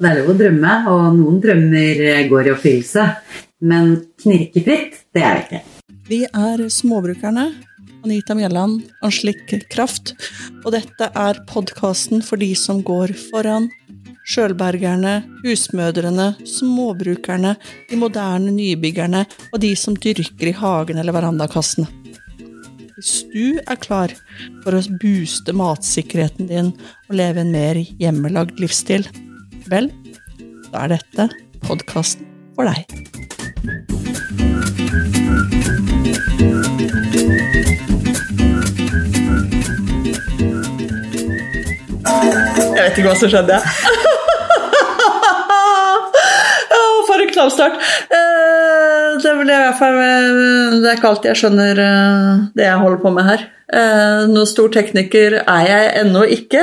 Det er lov å drømme, og noen drømmer går i oppfyllelse. Men knirkefritt, det er det ikke. Vi er Småbrukerne. Anita Mjelland, Anslik Kraft. Og dette er podkasten for de som går foran. Sjølbergerne, husmødrene, småbrukerne, de moderne nybyggerne og de som dyrker i hagen eller verandakassene. Hvis du er klar for å booste matsikkerheten din og leve en mer hjemmelagd livsstil, vel, da er dette podkasten for deg. Jeg vet ikke hva som skjedde. For en knallstart. Eh, det, hvert fall, eh, det er ikke alltid jeg skjønner eh, det jeg holder på med her. Noen stor tekniker er jeg ennå ikke.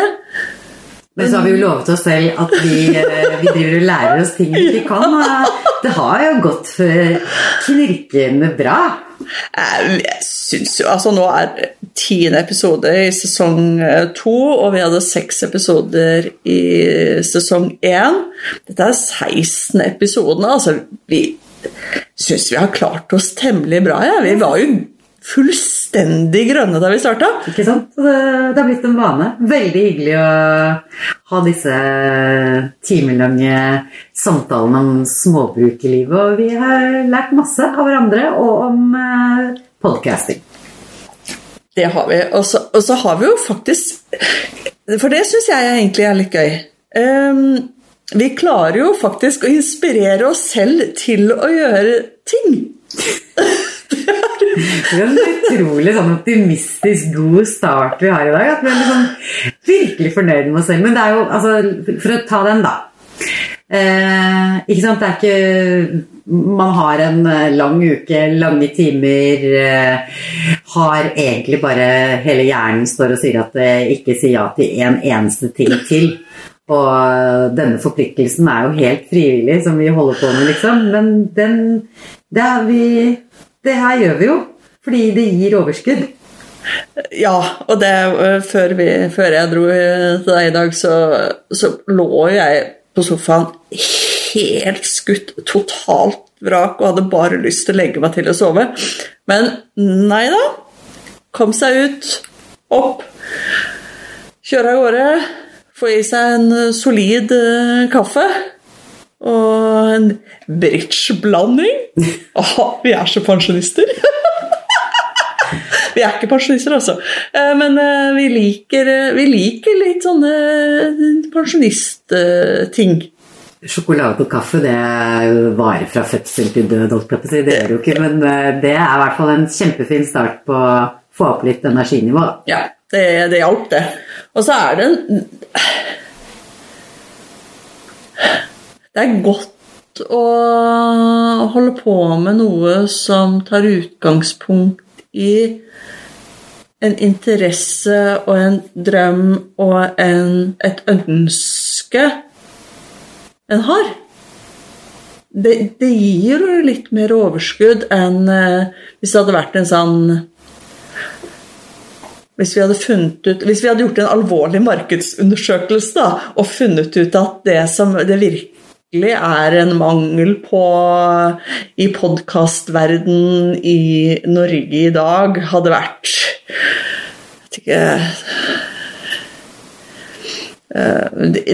Men så har vi jo lovet oss selv at vi, vi driver og lærer oss ting vi ikke kan. Og det har jo gått knirkende bra. Jeg syns jo Altså, nå er tiende episode i sesong to, og vi hadde seks episoder i sesong én. Dette er 16 episodene. Altså, vi syns vi har klart oss temmelig bra, ja. Vi var jo fullstendig grønne da vi starta. Ikke sant? Det, det har blitt en vane. Veldig hyggelig å ha disse timelange samtalene om småbrukerlivet. Og vi har lært masse av hverandre og om eh, podcasting. Det har vi. Og så, og så har vi jo faktisk For det syns jeg egentlig er litt gøy. Um, vi klarer jo faktisk å inspirere oss selv til å gjøre ting. Det er en utrolig sånn optimistisk god start vi har i dag. At vi er liksom virkelig fornøyd med oss selv. Men det er jo, altså, for å ta den, da. Eh, ikke sant, det er ikke Man har en eh, lang uke, lange timer. Eh, har egentlig bare Hele hjernen står og sier at det ikke si ja til en eneste ting til. Og denne forpliktelsen er jo helt frivillig, som vi holder på med, liksom. Men den det, vi, det her gjør vi jo fordi det gir overskudd. Ja, og det før, vi, før jeg dro til deg i dag, så, så lå jeg på sofaen helt skutt, totalt vrak, og hadde bare lyst til å legge meg til å sove. Men nei da. Kom seg ut, opp, kjøre av gårde, få i seg en solid uh, kaffe. Og en bridgeblanding. Åh, vi er så pensjonister! vi er ikke pensjonister, altså. Men vi liker, vi liker litt sånne pensjonistting. Sjokolade og kaffe det varer fra fødsel til død, Det gjør det jo ikke, men det er i hvert fall en kjempefin start på å få opp litt energinivå. Ja, det, det hjalp, det. Og så er det en Det er godt å holde på med noe som tar utgangspunkt i en interesse og en drøm og en, et ønske en har. Det, det, gir jo litt mer overskudd enn eh, hvis det hadde vært en sånn hvis vi, ut, hvis vi hadde gjort en alvorlig markedsundersøkelse da, og funnet ut at det som det virkelig er en mangel på i podkastverden i Norge i dag, hadde vært vet ikke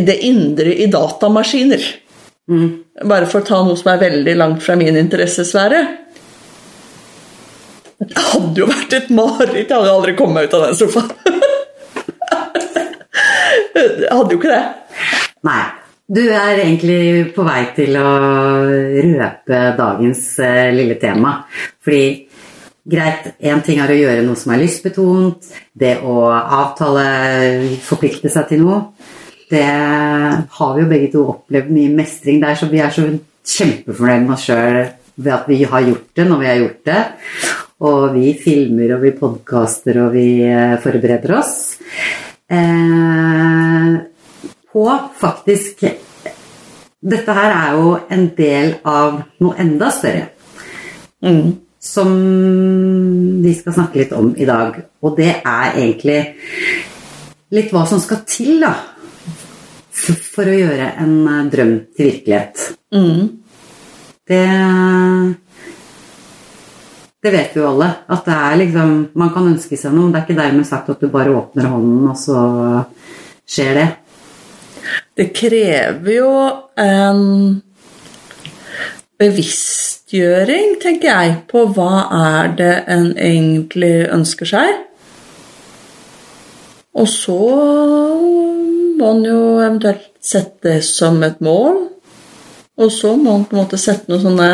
Det indre i datamaskiner. Mm. Bare for å ta noe som er veldig langt fra min interessesfære. Det hadde jo vært et mareritt. Jeg hadde aldri kommet meg ut av den sofaen. Jeg hadde jo ikke det. Nei. Du er egentlig på vei til å røpe dagens uh, lille tema. Fordi greit, én ting er å gjøre noe som er lystbetont, det å avtale, forplikte seg til noe. Det har vi jo begge to opplevd mye mestring der, så vi er så kjempefornøyd med oss sjøl ved at vi har gjort det når vi har gjort det. Og vi filmer og vi podkaster og vi eh, forbereder oss. Eh, på faktisk Dette her er jo en del av noe enda større. Mm. Som vi skal snakke litt om i dag. Og det er egentlig litt hva som skal til da, for, å gjøre en eh, drøm til virkelighet. Mm. Det Det vet vi jo alle. At det er liksom Man kan ønske seg noe, men det er ikke dermed sagt at du bare åpner hånden, og så skjer det. Det krever jo en bevisstgjøring, tenker jeg, på hva er det en egentlig ønsker seg. Og så må en jo eventuelt sette det som et mål. Og så må en på en måte sette noen sånne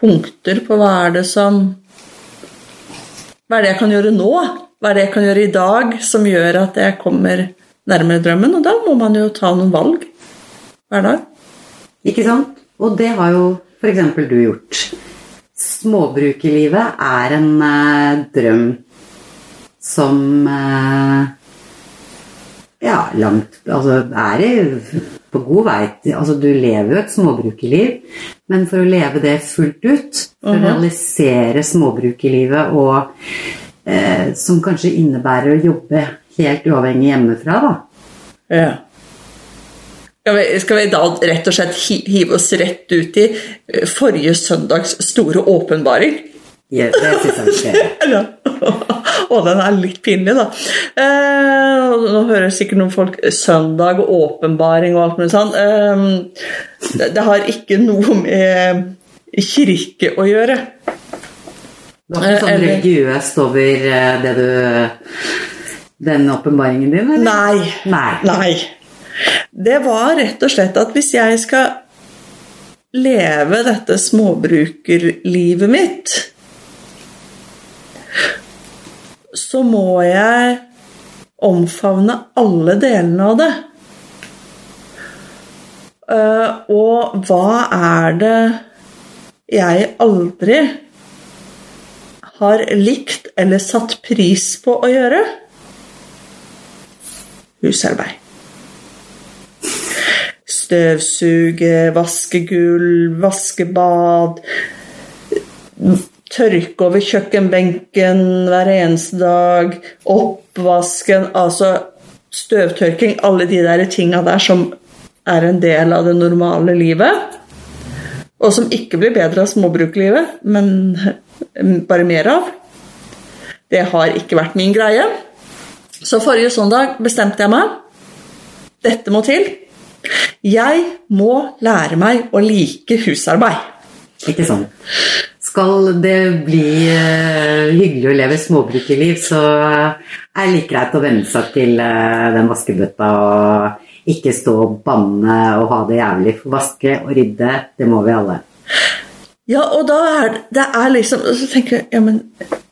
punkter på hva er det som Hva er det jeg kan gjøre nå? Hva er det jeg kan gjøre i dag som gjør at jeg kommer nærmere drømmen? Og da må man jo ta noen valg hver dag. Ikke sant? Og det har jo f.eks. du gjort. Småbrukerlivet er en eh, drøm som eh, ja, langt Altså er i, på god vei Altså, du lever jo et småbrukerliv, men for å leve det fullt ut, for å realisere småbrukerlivet og eh, Som kanskje innebærer å jobbe helt uavhengig hjemmefra, da. Ja. Skal vi, skal vi da rett og slett hive oss rett ut i eh, forrige søndags store åpenbaring? Ja, det syns jeg vi gjøre. Og den er litt pinlig, da. Eh, nå hører sikkert noen folk søndag og åpenbaring og alt mulig sånn. Eh, det, har ikke noe med kirke å gjøre. Det var ikke sånn Eller- religiøst over eh, det du Den åpenbaringen din, eller? Nei. Nei. Nei. Det var rett og slett at hvis jeg skal leve dette småbrukerlivet mitt, så må jeg omfavne alle delene av det. Eh, og hva er det jeg aldri har likt eller satt pris på å gjøre? Husarbeid. Støvsuge, vaske gulv, vaske bad. Tørke over kjøkkenbenken hver eneste dag. Oppvasken, altså støvtørking. Alle de der tinga der som er en del av det normale livet. Og som ikke blir bedre av småbruklivet, men bare mer av. Det har ikke vært min greie. Så forrige søndag bestemte jeg meg. Dette må til. Jeg må lære meg å like husarbeid. Ikke sånn. Skal det bli eh, hyggelig å leve småbrukerliv, så er det like greit å venne seg til eh, den vaskebøtta og ikke stå og banne og ha det jævlig. For vaske og rydde, det må vi alle. Ja, og da er det- er liksom Så tenker jeg ja, men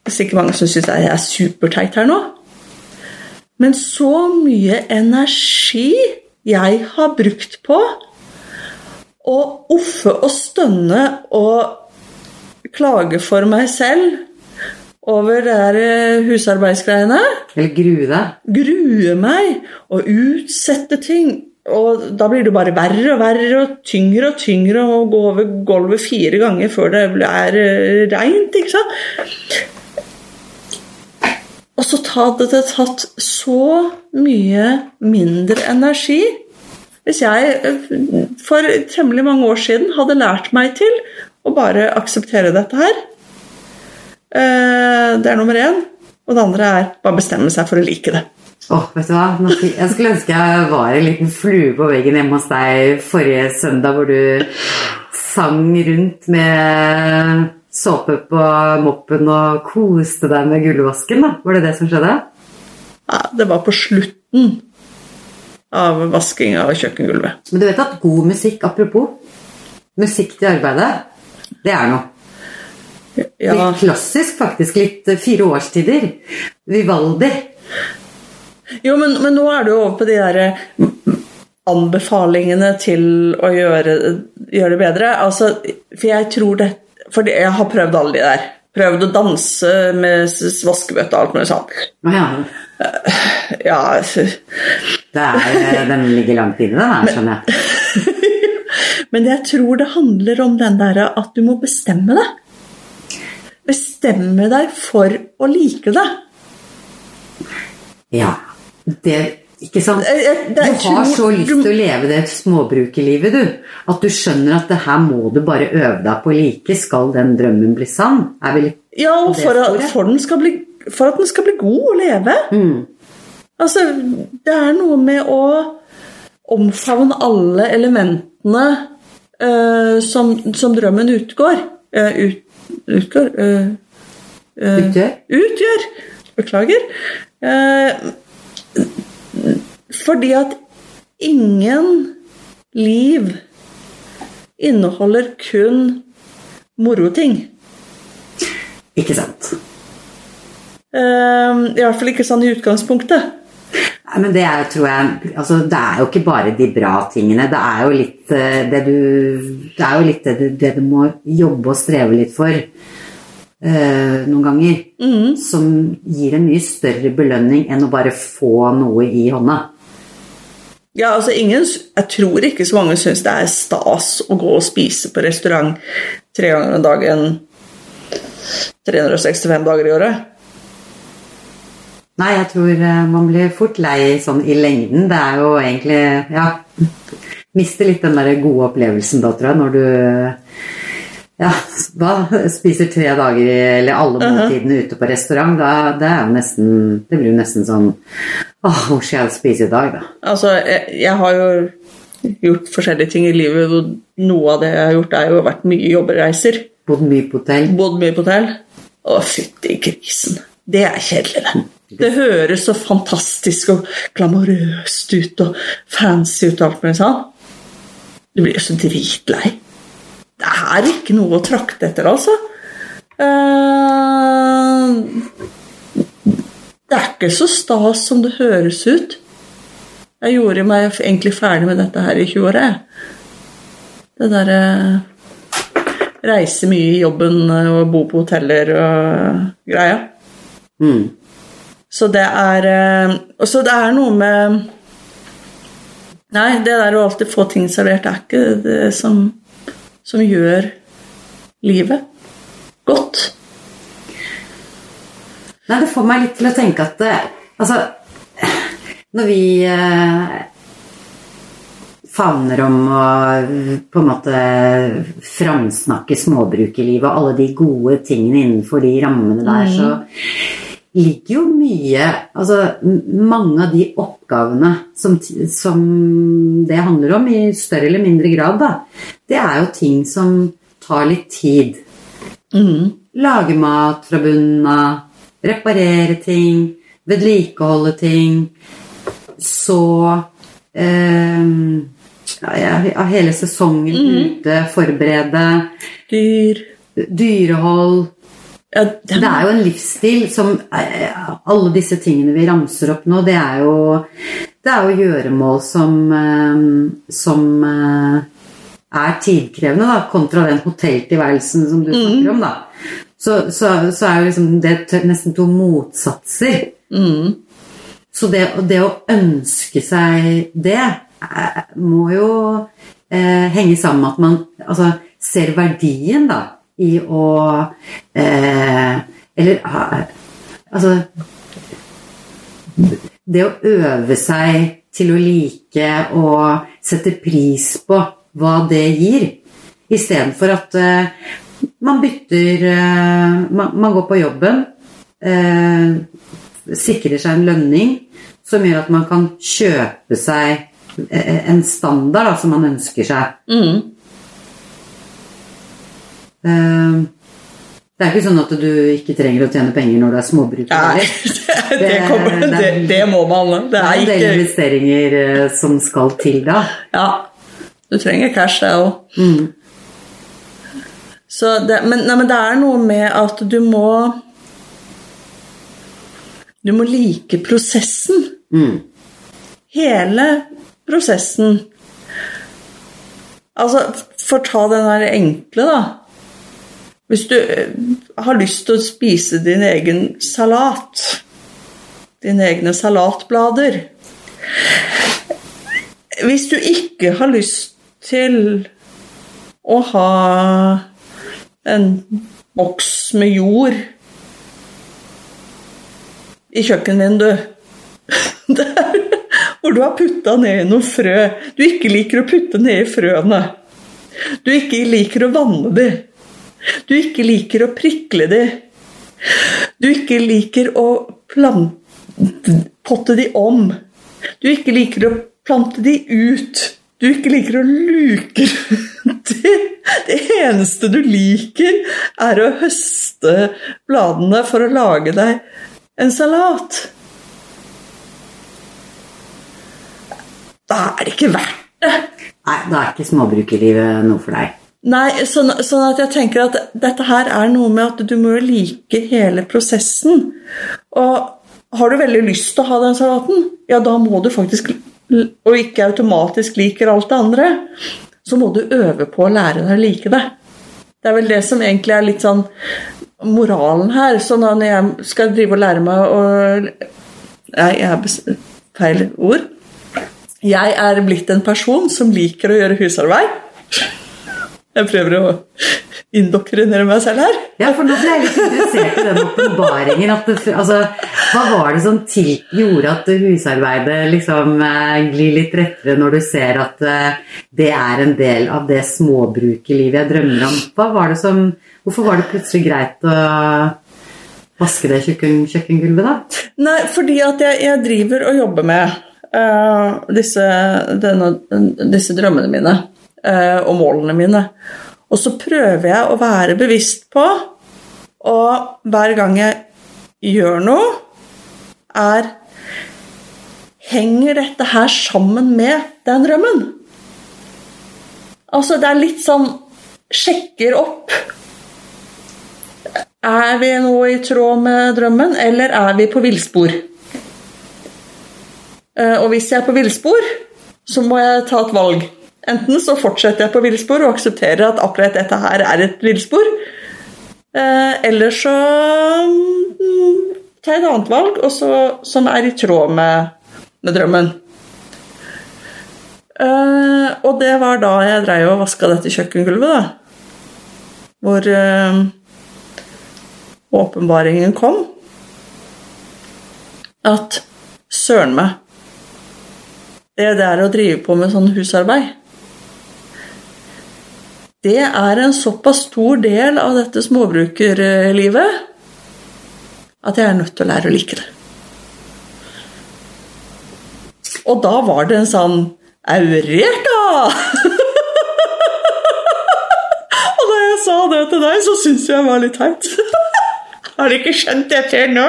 Sikkert mange som syns jeg er superteit her nå. Men så mye energi jeg har brukt på å offe og stønne og klage for meg selv over det der eh, husarbeidsgreiene. Eller grue deg. grue meg og utsette ting. Og da blir det bare verre og verre og tyngre og tyngre og gå over gulvet fire ganger før det er eh, reint, ikke sant? Og så hadde det tatt så mye mindre energi hvis jeg eh, for temmelig mange år siden hadde lært meg til å bare akseptere dette her. Eh, Det er nummer én. Og det andre er bare bestemme seg for å like det. Åh, vet du hva? Jeg skulle ønske jeg var en liten flue på veggen hjemme hos deg forrige søndag, hvor du sang rundt med såpe på moppen og koste deg med gulvvasken. da. Var det det som skjedde? Ja, det var på slutten av vasking av kjøkkengulvet. Men du vet at god musikk, apropos Musikk til arbeidet, det er noe. Ja, Litt klassisk, faktisk. Litt eh, fire årstider. Vivaldi. jo, men, men nå er du over på de der eh, anbefalingene til å gjøre, gjøre det bedre. Altså, for jeg tror det For jeg har prøvd alle de der. Prøvd å danse med vaskebøtte og alt mulig sånt. Ja. Ja, Det er, eh, den ligger langt inne, den her, skjønner jeg. Men jeg tror det handler om den derre at du må bestemme deg. Bestemme deg for å like det. Ja. Det Ikke sant? Det er Du har så lyst til å leve det småbrukerlivet, du. At du skjønner at det her må du bare øve deg på like. Skal den drømmen bli sann? Ja, og for, at- for, den skal bli, for at den skal bli god å leve. Mm. Altså, det er noe med å omfavne alle elementene uh, som, som drømmen utgår. Uh, ut, utgår uh, eh, utgjør? utgjør. Beklager. Eh, fordi at ingen liv inneholder kun moroting. Ikke sant? Uh, I hvert fall ikke sånn i utgangspunktet. Nei, men det er, jo, tror jeg, altså, det er jo ikke bare de bra tingene. Det er jo litt eh, det du, det, er jo litt det, du- det du må jobbe og streve litt for uh, noen ganger. Som gir en mye større belønning enn å bare få noe i hånda. Ja, altså ingen, Jeg tror ikke så mange syns det er stas å gå og spise på restaurant tre ganger om dagen 365 dager i året. Nei, jeg tror eh, man blir fort lei sånn i lengden. Det er jo egentlig Ja. Mister litt den der gode opplevelsen da, tror jeg, når du ja, hva, spiser tre dager eller alle måltidene ute på restaurant. Da, det er nesten Det blir jo nesten sånn Åh, hvor skal jeg spise i dag, da? Altså, jeg, jeg har jo gjort forskjellige ting i livet, og noe av det jeg har gjort, er jo vært mye jobbereiser. Bodd mye på hotell. Bodd mye på hotell. Å, fytti grisen. Det er kjedelig, det. Det høres så fantastisk og glamorøst ut og fancy ut og alt mulig sånn. Du blir jo så dritlei. Det er ikke noe å trakte etter, altså. Eh, det er ikke så stas som det høres ut. Jeg gjorde meg egentlig ferdig med dette her i 20-åra, jeg. Det derre Reise mye i jobben og bo på hoteller og greia. Mm. Så det er eh, Og så det er noe med Nei, det der å alltid få ting servert er ikke det som, som gjør livet godt. Nei, det får meg litt til å tenke at det, Altså, når vi eh, favner om å på en måte framsnakke småbrukerlivet og alle de gode tingene innenfor de rammene der, så ligger jo mye Altså mange av de oppgavene som, som det handler om, i større eller mindre grad, da, det er jo ting som tar litt tid. Lage mat fra bunnen av, reparere ting, vedlikeholde ting, så eh, ja, ja, hele sesongen ute, forberede, Dyr. Dyrehold ja, det, Det er jo en livsstil som eh, Alle disse tingene vi ramser opp nå, det er jo, det er jo gjøremål som, eh, som eh, er tidkrevende, da, kontra den hotelltilværelsen som du snakker om. da. Så, så, så er jo liksom det nesten to motsatser. Så det, det å ønske seg det må jo eh, henge sammen med at man altså, ser verdien da, i å eh, Eller altså Det å øve seg til å like og sette pris på hva det gir, istedenfor at eh, man bytter eh, man, man går på jobben, eh, sikrer seg en lønning som gjør at man kan kjøpe seg eh, en standard da, som man ønsker seg. mm. Eh, Det er ikke sånn at du ikke trenger å tjene penger når du er småbruker. Nei, det, det, kommer, det det, er- det må man. Det Det er er en del investeringer eh, som skal til da. Ja, du trenger cash, det òg. Mm. men, nei, men det er noe med at du må Du må like prosessen. Mm. Hele prosessen. Altså, for å ta den der enkle, da. Hvis du eh, har lyst til å spise din egen salat, dine egne salatblader Hvis du ikke har lyst til å ha en boks med jord i kjøkkenvinduet Det er- hvor du har putta ned noen frø du ikke liker å putte ned frøene. Du ikke liker å vanne de. Du ikke liker å prikle de. Du ikke liker å potte de om. Du ikke liker å plante de ut. Du ikke liker å luke de. det eneste du liker, er å høste bladene for å lage deg en salat. Da er det ikke verdt det. Nei, da er ikke småbrukerlivet noe for deg. Nei, sånn, sånn, at jeg tenker at dette her er noe med at du må like hele prosessen. Og har du veldig lyst til å ha den salaten, ja, da må du faktisk Og ikke automatisk liker alt det andre, så må du øve på å lære deg å like det. Det er vel det som egentlig er litt sånn moralen her. Så når jeg skal drive og lære meg å Nei, jeg har feil ord. Jeg er blitt en person som liker å gjøre husarbeid. Jeg prøver å indoktrinere meg selv her. Ja, for nå ble jeg litt interessert i den åpenbaringen. Altså, hva var det som gjorde at husarbeidet liksom eh, glir litt rettere når du ser at eh, det er en del av det småbrukerlivet jeg drømmer om? Var det som, hvorfor var det plutselig greit å vaske det kjøkken, kjøkkengulvet, da? Nei, fordi at jeg, jeg driver og jobber med uh, disse, denne, disse drømmene mine. Eh, og målene mine. Og så prøver jeg å være bevisst på, og hver gang jeg gjør noe, er Henger dette her sammen med den drømmen? Altså, det er litt sånn Sjekker opp. Er vi nå i tråd med drømmen, eller er vi på villspor? Eh, og hvis jeg er på villspor, så må jeg ta et valg. Enten så fortsetter jeg på villspor og aksepterer at akkurat dette her er et villspor. Eh, eller så mm, tar jeg et annet valg også, som er i tråd med, med drømmen. Uh, og det var da jeg dreiv og vaska dette kjøkkengulvet, da. Hvor uh, åpenbaringen kom. At søren meg Det der å drive på med sånn husarbeid det er en såpass stor del av dette småbrukerlivet at jeg er nødt til å lære å like det. Og da var det en sånn Eureka! og da jeg sa det til deg, så syntes jeg var litt teit. Har du ikke skjønt det før nå?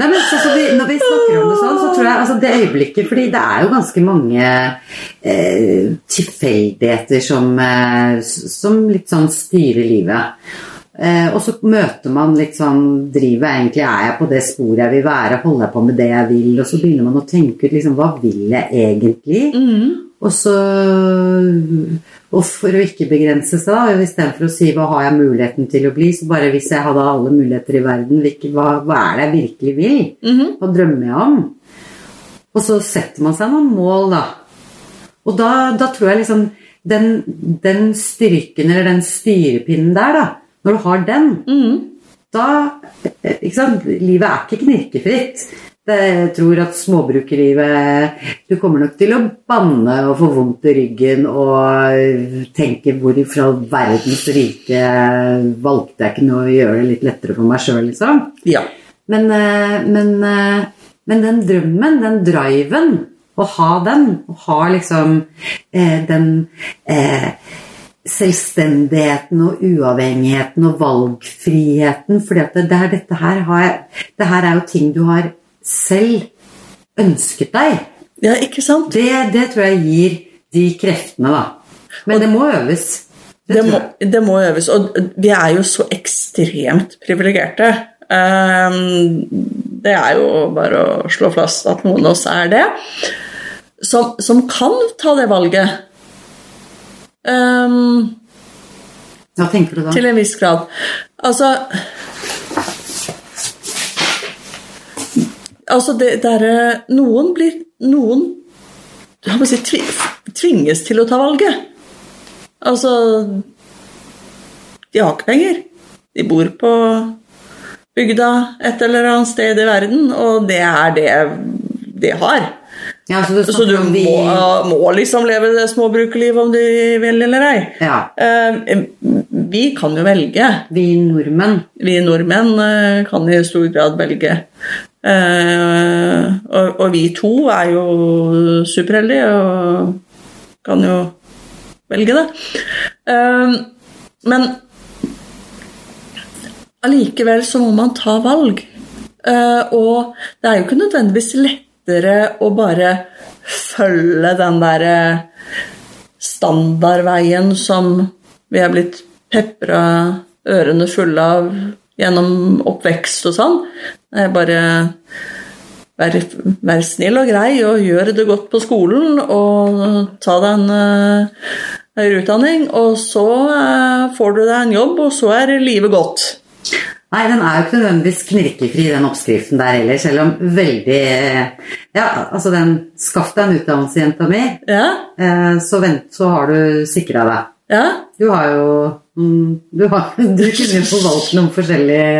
Nei, men så, så vi, Når vi snakker om det sånn, så tror jeg altså det øyeblikket fordi det er jo ganske mange eh, tilfeldigheter som, eh, som, litt sånn styrer livet. Eh, og så møter man litt sånn Driver egentlig Er jeg på det sporet jeg vil være? Holder jeg på med det jeg vil? Og så begynner man å tenke ut liksom Hva vil jeg egentlig? Mm. Og så og for å ikke begrense seg, da, istedenfor å si hva har jeg muligheten til å bli, så bare hvis jeg hadde alle muligheter i verden, hva, hva er det jeg virkelig vil? Mm -hmm. Hva drømmer jeg om? Og så setter man seg noen mål, da. Og da, da tror jeg liksom den, den, styrken eller den styrepinnen der, da, når du har den, mm. da ikke sant? Livet er ikke knirkefritt. Jeg tror at småbrukerlivet Du kommer nok til å banne og få vondt i ryggen og tenke hvor fra verdens rike valgte jeg ikke noe å gjøre det litt lettere for meg sjøl, liksom. Ja. Men, eh, men, eh, men, den drømmen, den driven, å ha den, å ha liksom eh, den eh, selvstendigheten og uavhengigheten og valgfriheten. For det, det, dette her, det her er jo ting du har selv ønsket deg. Ja, ikke sant? Det, det tror jeg gir de kreftene, da. Men det må øves. Det, det, må, det, må, øves. Og vi er jo så ekstremt privilegerte. Um, det er jo bare å slå fast at noen av oss er det. Som, som kan ta det valget. Um, Hva tenker du da? Til en viss grad. Altså Altså, det derre Noen blir Noen si, tvinges til å ta valget. Altså De har ikke penger. De bor på bygda et eller annet sted i verden, og det er det de har. Ja, så Så du vi må, må liksom leve det småbrukerlivet om du vil eller ei. Ja, Eh, Vi kan jo velge. vi nordmenn. Vi nordmenn eh, kan i stor grad velge. Eh, og, og vi to er jo superheldige og kan jo velge det. Eh, men allikevel så må man ta valg. Eh, og det er jo ikke nødvendigvis lettere å bare følge den derre standardveien som vi er blitt pepra ørene fulle av gjennom oppvekst og sånn. Er bare Vær, vær snill og grei og gjør det godt på skolen og ta deg en eh, høyere utdanning, og så eh, får du deg en jobb, og så er livet godt. Nei, den er jo ikke nødvendigvis knirkefri, den oppskriften der heller, selv om veldig Ja, altså den Skaff deg en utdannelse, jenta mi, Ja, eh, så, vent, så har du sikra deg. ja, Du har jo Du, har, du kunne jo valgt noen forskjellige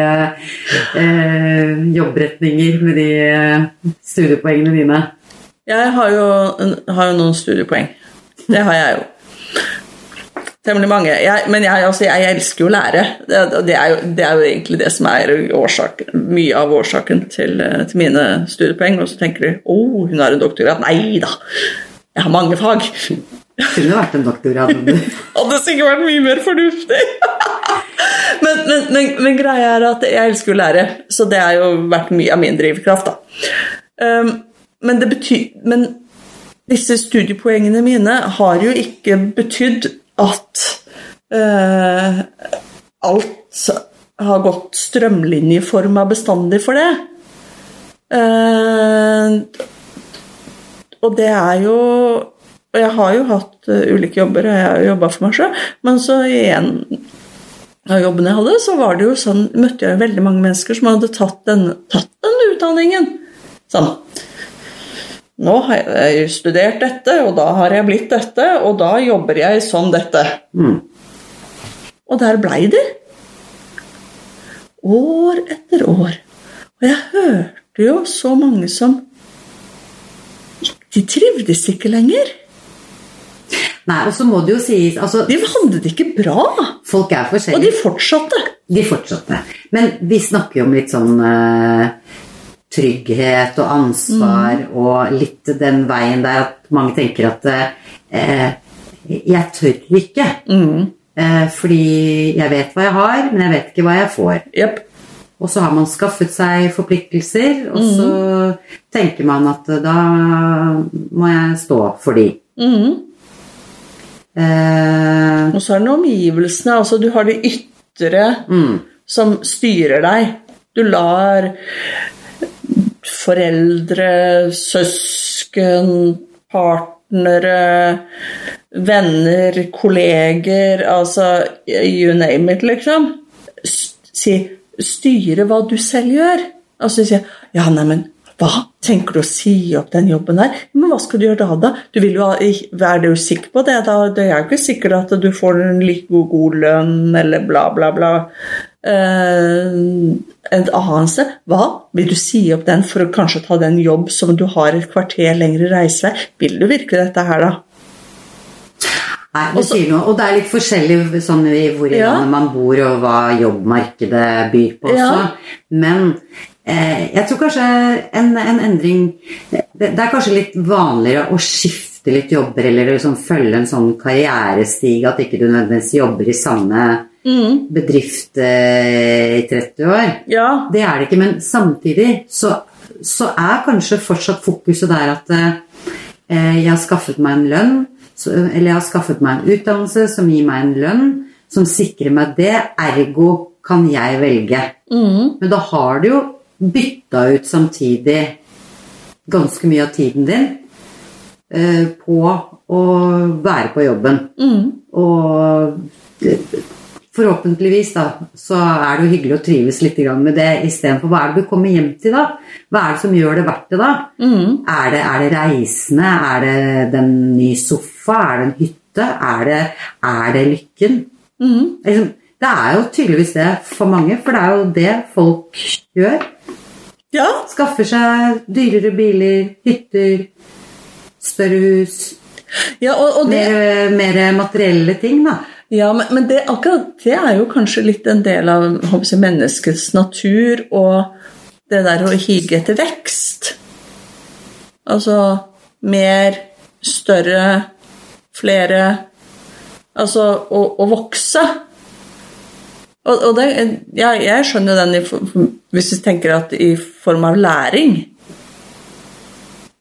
eh, jobbretninger med de eh, studiepoengene dine. Jeg har jo, har jo noen studiepoeng. Det har jeg jo. Temmelig mange. Jeg, men jeg, altså, jeg elsker jo å lære. Det, det, er jo, det er jo egentlig det som er årsaken, mye av årsaken til, eh, til mine studiepoeng. Og så tenker du å, oh, hun har en doktorgrad. Nei da, jeg har mange fag. Kunne vært en doktorgrad. Hadde sikkert vært mye mer fornuftig. men, men, men, men greia er at jeg elsker å lære, så det har jo vært mye av min drivkraft. da. Um, men det betyr Men disse studiepoengene mine har jo ikke betydd at uh, alt har gått strømlinjeforma bestandig for det. Uh, og det er jo Og jeg har jo hatt eh, ulike jobber, og jeg har jo jobba for meg sjøl, men så i en av jobbene jeg hadde, så var det jo sånn, møtte jeg veldig mange mennesker som hadde tatt den, tatt den utdanningen. Sånn. Nå har jeg studert dette, og da har jeg blitt dette, og da jobber jeg som dette. Mm. Og der blei de. År etter år. Og jeg hørte jo så mange som De trivdes ikke lenger. Nei, og så må det jo sies altså, De hadde det ikke bra. Folk er Og de fortsatte. De fortsatte. Men vi snakker jo om litt sånn uh, trygghet og ansvar og litt den veien der at mange tenker at uh, jeg tør ikke. Eh, fordi jeg vet hva jeg har, men jeg vet ikke hva jeg får. Yep. Og så har man skaffet seg forpliktelser, og så tenker man at da må jeg stå for de. Eh, Og så er det omgivelsene. Altså, du har det ytre som styrer deg. Du lar foreldre, søsken, partnere, venner, kolleger Altså you name it, liksom. Si, styre hva du selv gjør. Altså si Ja, neimen, hva? Tenker du å si opp den jobben der? Men hva skal du gjøre da, da? Du vil jo ha, Er du sikker på det? da? Det er jo ikke sikkert at du får en like god, god lønn, eller bla, bla, bla. Uh, et annet sted Hva? Vil du si opp den for å kanskje ta den jobb som du har et kvarter lengre reisevei? Vil du virkelig dette her, da? Nei, du Også- sier noe. Og det er litt forskjellig sånn i hvor i Ja. landet man bor, og hva jobbmarkedet byr på også. Ja. Men jeg tror kanskje en, en endring det, det er kanskje litt vanligere å skifte litt jobber, eller liksom følge en sånn karrierestig at ikke du nødvendigvis jobber i samme bedrift eh, i 30 år. Ja. Det er det ikke, men samtidig så, så er kanskje fortsatt fokuset der at eh, jeg har skaffet meg en lønn, så, eller jeg har skaffet meg en utdannelse som gir meg en lønn, som sikrer meg det, ergo kan jeg velge. Men da har du jo bytta ut samtidig ganske mye av tiden din eh, på å være på jobben. Og eh, forhåpentligvis da, så er det jo hyggelig å trives litt med det istedenfor hva er det du kommer hjem til da? Hva er det som gjør det verdt det da? Er, det, er det reisende? Er det den nye sofa? Er det en hytte? Er det, er det lykken? Liksom, det er jo tydeligvis det for mange, for det er jo det folk gjør. Ja, Skaffer seg dyrere biler, hytter, større hus. ja og, og det, Mer, mer materielle ting, da. Ja, men, men det, akkurat det er jo kanskje litt en del av jeg, menneskets natur og det der å hige etter vekst. Altså mer, større, flere Altså å, å vokse. Og, og det, jeg, jeg skjønner den i, hvis vi tenker at i form av læring.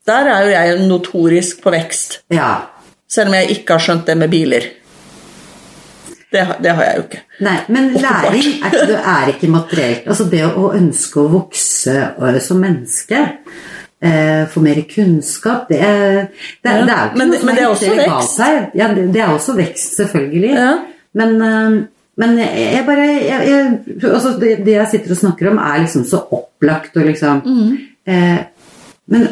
Der er jo jeg notorisk på vekst. Ja. Selv om jeg ikke har skjønt det med biler. Det, det har jeg jo ikke. Nei, men læring er, ikke- er ikke materielt. Altså det å ønske å vokse øh, som menneske, eh, få mer kunnskap, det er, det, Ja, det er jo ikke men noe som men det er også vekst. Ja, det, det er også vekst, selvfølgelig. Ja. Men, øh, men jeg, bare jeg, jeg, altså det, det jeg sitter og snakker om, er liksom så opplagt og liksom Mm. eh, Men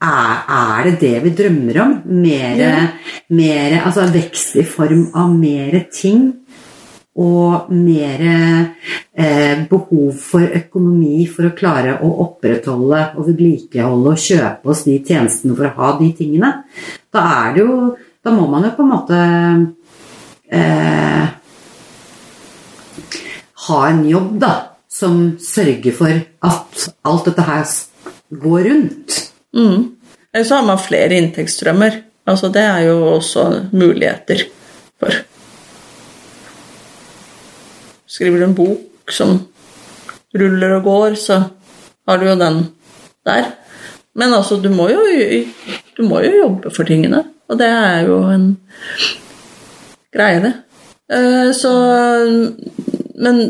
er, er det det vi drømmer om? Mere, Ja. mere Altså vekst i form av mere ting? og mer eh, behov for økonomi for å klare å opprettholde og vedlikeholde og kjøpe oss de tjenestene for å ha de tingene, da er det jo Da må man jo på en måte eh, ha en jobb, da, som sørger for at alt dette her går rundt. Mm. Så har man flere inntektsstrømmer. Altså, det er jo også muligheter for. Skriver du en bok som ruller og går, så har du jo den der. Men altså, du må jo, du må jo jobbe for tingene, og det er jo en greie, det. Eh, Så Men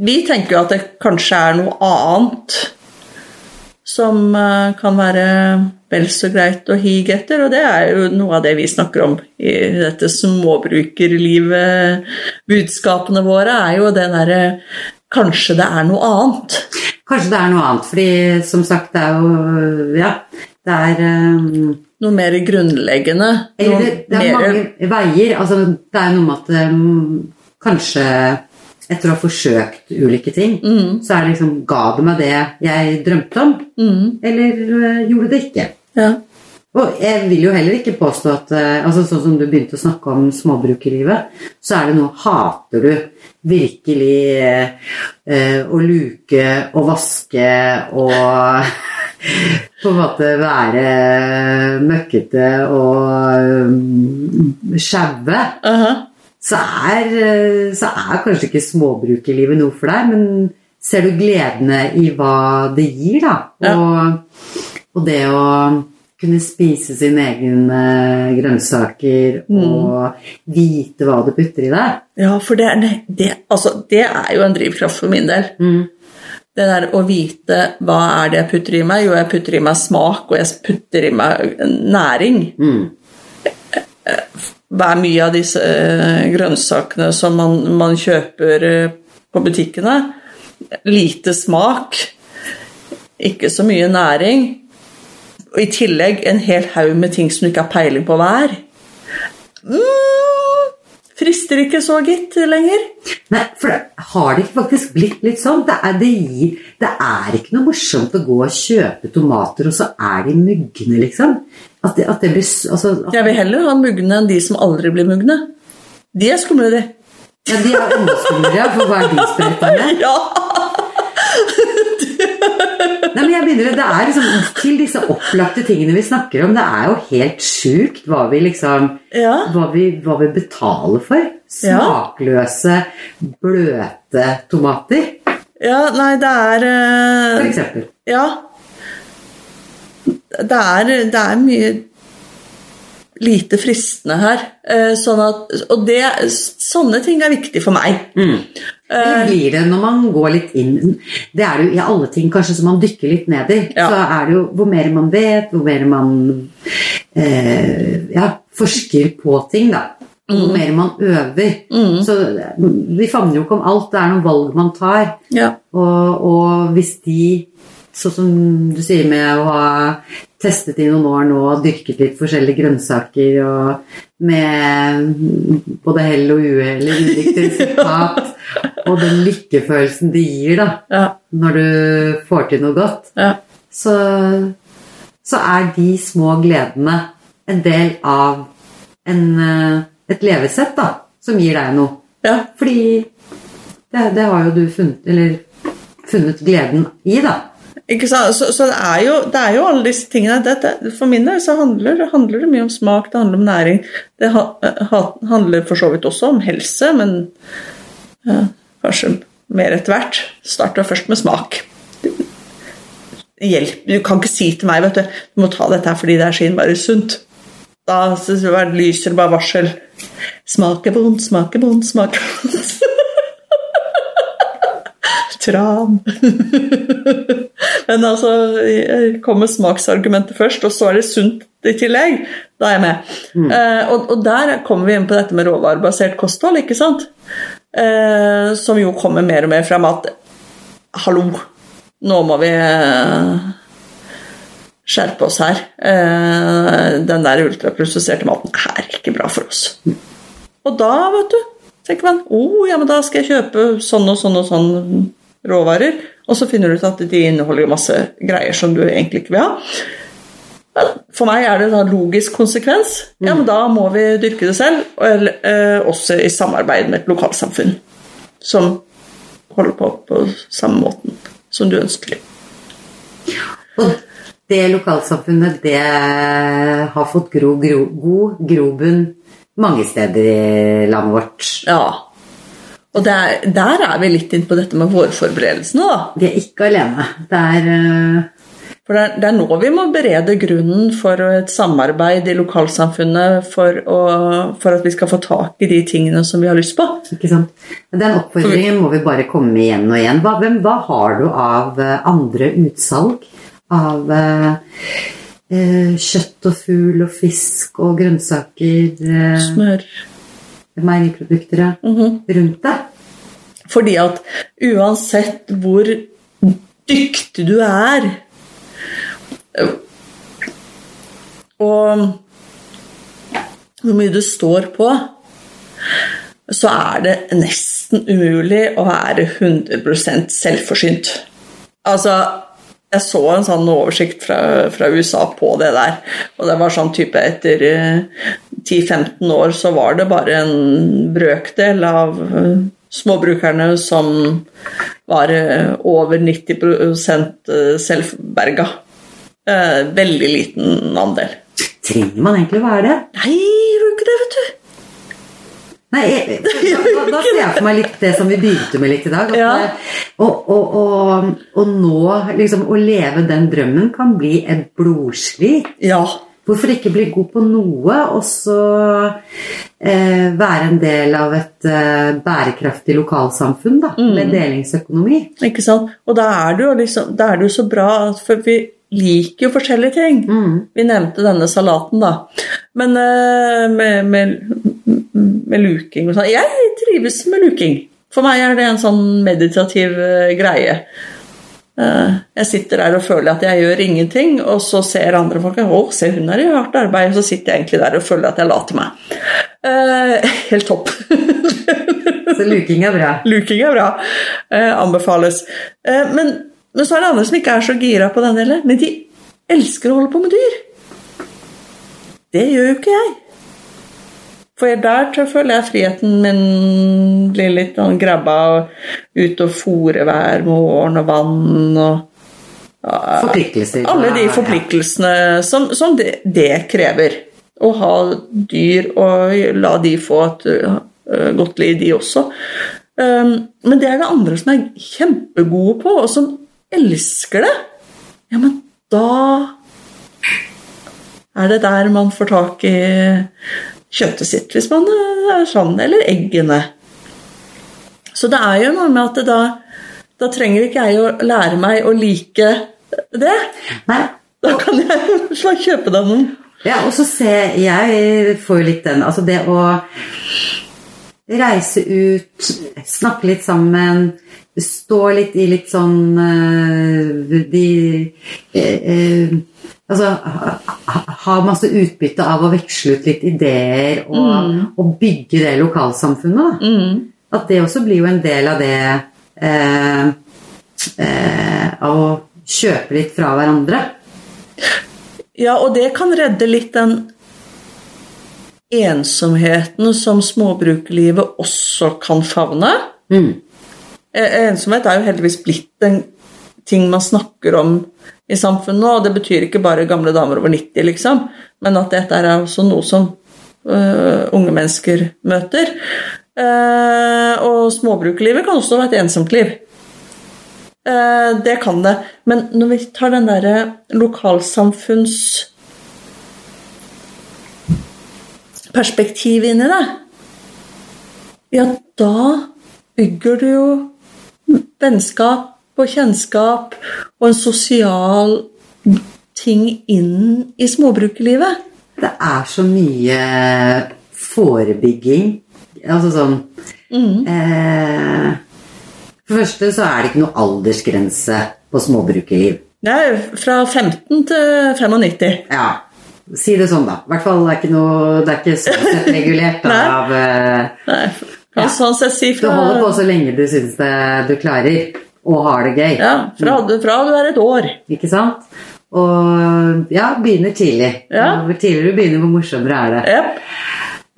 vi tenker jo at det kanskje er noe annet som eh, kan være vel så greit å hige etter, og det er jo noe av det vi snakker om i dette småbrukerlivet. Budskapene våre er jo det derre Kanskje det er noe annet. Kanskje det er noe annet, fordi som sagt, det er jo Ja, det er um, Noe mer grunnleggende. Eller det, det er mange veier. Altså, det er noe med at um, kanskje etter å ha forsøkt ulike ting, så er det liksom Ga det meg det jeg drømte om, Mm, eller uh, gjorde det ikke? ja. Og jeg vil jo heller ikke påstå at uh, altså Sånn som du begynte å snakke om småbrukerlivet, så er det noe Hater du virkelig uh, å luke og vaske og på en måte være møkkete og um, sjaue? Aha. Så er, eh, så er kanskje ikke småbrukerlivet noe for deg, men ser du gledene i hva det gir, da? Ja. Og, og det å kunne spise sine egne grønnsaker Mm. og vite hva du putter i deg. Ja, for det, er- det, altså, det er jo en drivkraft for min del. Mm. Det der å vite hva er det jeg putter i meg. Jo, jeg putter i meg smak, og jeg putter i meg næring. Mm. Hva er mye av disse eh, grønnsakene som man, man kjøper eh, på butikkene? Lite smak, ikke så mye næring. Og i tillegg en hel haug med ting som du ikke har peiling på hva er. Mm, frister ikke så, gitt, lenger. Nei, for det, har det ikke faktisk blitt litt sånn? Det er, det, det er ikke noe morsomt å gå og kjøpe tomater, og så er de mugne, liksom. At det, at det blir altså, at, Jeg vil heller ha mugne enn de som aldri blir mugne. De er skumle, de. ja, De er enda skumlere, for hva er de sprøyta med? Ja. Nei, men jeg begynner, det er liksom Til disse opplagte tingene vi snakker om, det er jo helt sjukt hva vi liksom Ja. hva vi, hva vi betaler for. Smakløse, bløte tomater, ja, nei, det er uh... for eksempel. Ja. Det er, det er mye lite fristende her. Eh, Sånn at, og det, sånne ting er viktig for meg. Det blir det når man går litt inn Det er jo i alle ting kanskje som man dykker litt ned i. Ja. Så er det jo hvor mer man vet, hvor mer man eh, ja, forsker på ting, da. Hvor mer man øver. Så vi favner jo ikke om alt. Det er noen valg man tar. Ja. Og, og hvis de sånn som du sier med å ha testet i noen år nå og dyrket litt forskjellige grønnsaker og med både hell og uhell i ulikt resultat, og den lykkefølelsen det gir da, Ja. når du får til noe godt, ja. så, så er de små gledene en del av en, eh, et levesett da, som gir deg noe. ja. Fordi det, det har jo du funnet, eller funnet gleden i, da. Så, så det, er jo, det er jo alle disse tingene. Dette, for min del så handler, det mye om smak, det handler om næring. Det ha, ha, handler for så vidt også om helse, men ja, kanskje mer etter hvert. Starter først med smak. Hjelp. Du kan ikke si til meg vet du, du må ta dette her fordi det er så innmari sunt. Da så det lyser det bare varsel. Smaker vondt, smaker vondt, smaker vondt. Tran. Men altså, kommer smaksargumentet først, og så er det sunt i tillegg. Da er jeg med. Eh, og, og der kommer vi inn på dette med råvarebasert kosthold, ikke sant? Eh, som jo kommer mer og mer frem at hallo, nå må vi eh, skjerpe oss her. Eh, den der ultraprosesserte maten er ikke bra for oss. Og da, vet du, tenker man oh, ja, men da skal jeg kjøpe sånn og sånn og sånn råvarer. Og så finner du ut at de inneholder masse greier som du egentlig ikke vil ha. For meg er det en logisk konsekvens. Ja, men da må vi dyrke det selv, eh, også i samarbeid med et lokalsamfunn som holder på på samme måten som du ønsker. Og det lokalsamfunnet, det har fått gro, gro, god grobunn mange steder i landet vårt. Ja. Og der, der er vi litt inn på dette med vårforberedelsene, da. Vi er ikke alene. Det er uh... For det er, det er nå vi må berede grunnen for et samarbeid i lokalsamfunnet for, å, for at vi skal få tak i de tingene som vi har lyst på. Ikke sant? Den oppfordringen må vi bare komme med igjen og igjen. Hva, hvem, hva har du av eh, andre utsalg? Av uh kjøtt og fugl og fisk og grønnsaker, Smør. Meieriprodukter ja, rundt deg? Fordi at uansett hvor dyktig du er Og hvor mye du står på, så er det nesten umulig å være 100% selvforsynt. Altså, jeg så en sånn oversikt fra, fra USA på det der, og det var sånn type etter eh, 10-15 år så var det bare en brøkdel av eh, småbrukerne som var eh, over 90 eh, selvberga. Veldig liten andel. Trenger man egentlig å være det? Nei, gjør ikke det, vet du? Nei, jeg, da, da ser jeg for meg litt det som vi begynte med litt i dag. At Ja. nå liksom Å leve den drømmen kan bli et blodslit. Ja. Hvorfor ikke bli god på noe, og så eh, være en del av et eh, bærekraftig lokalsamfunn da, med delingsøkonomi? Ikke sant? Og da er det jo liksom, da er det jo så bra, for vi liker jo forskjellige ting. Vi nevnte denne salaten, da. Men eh, med, med, med luking og sånn Jeg trives med luking. For meg er det en sånn meditativ eh, greie. Eh, jeg sitter der og føler at jeg gjør ingenting, og så ser andre folk Å, se, hun er i hardt arbeid. Og så sitter jeg egentlig der og føler at jeg later meg. Eh, helt topp. Så luking er bra. Luking er bra. Eh, anbefales. Eh, men, men så er det andre som ikke er så gira på den heller. Men de elsker å holde på med dyr. Det gjør jo ikke jeg. For der jeg føler jeg friheten min blir litt sånn grabba og ut og fòre hver morgen og vann og ja, Forpliktelser. alle de forpliktelsene som, som det, det krever. Å ha dyr og la de få et uh, godt liv, de også. Um, men det er det andre som er kjempegode på, og som elsker det. Ja, men da er det der man får tak i kjøttet sitt, hvis man er sånn, eller eggene. Så det er jo noe med at da, da trenger ikke jeg å lære meg å like det. Nei, Da kan jeg slå kjøpe deg noen. Ja, og så ser jeg får jo litt den Altså det å reise ut, snakke litt sammen, stå litt i litt sånn eh, De eh, eh, Altså ha, masse utbytte av å veksle ut litt ideer og, og bygge det lokalsamfunnet. Da. At det også blir jo en del av det eh, eh, Av å kjøpe litt fra hverandre. Ja, og det kan redde litt den ensomheten som småbrukerlivet også kan favne. Mm. Eh, Ensomhet er jo heldigvis blitt en ting man snakker om i samfunnet nå, og det betyr ikke bare gamle damer over 90, liksom, men at dette er også noe som uh, unge mennesker møter. Uh, og småbrukerlivet kan også være et ensomt liv. Uh, det kan det. Men når vi tar den derre lokalsamfunns perspektivet inn i det, ja, da bygger du jo vennskap og kjennskap og en sosial ting inn i småbrukerlivet. Det er så mye forebygging. Altså sånn eh, For det første så er det ikke noe aldersgrense på småbrukerliv. Det er fra 15 til 95. Ja, si det sånn, da. I hvert fall det er ikke noe Det er ikke sånn sett regulert da, av eh, Nei, Ja. sånn sett si Du holder på så lenge du syns det du klarer, og har det gøy. ja, fra, fra du er et år. Ikke sant? Og ja, begynner tidlig. Ja. Hvor tidligere du begynner, hvor morsommere er det. Yep.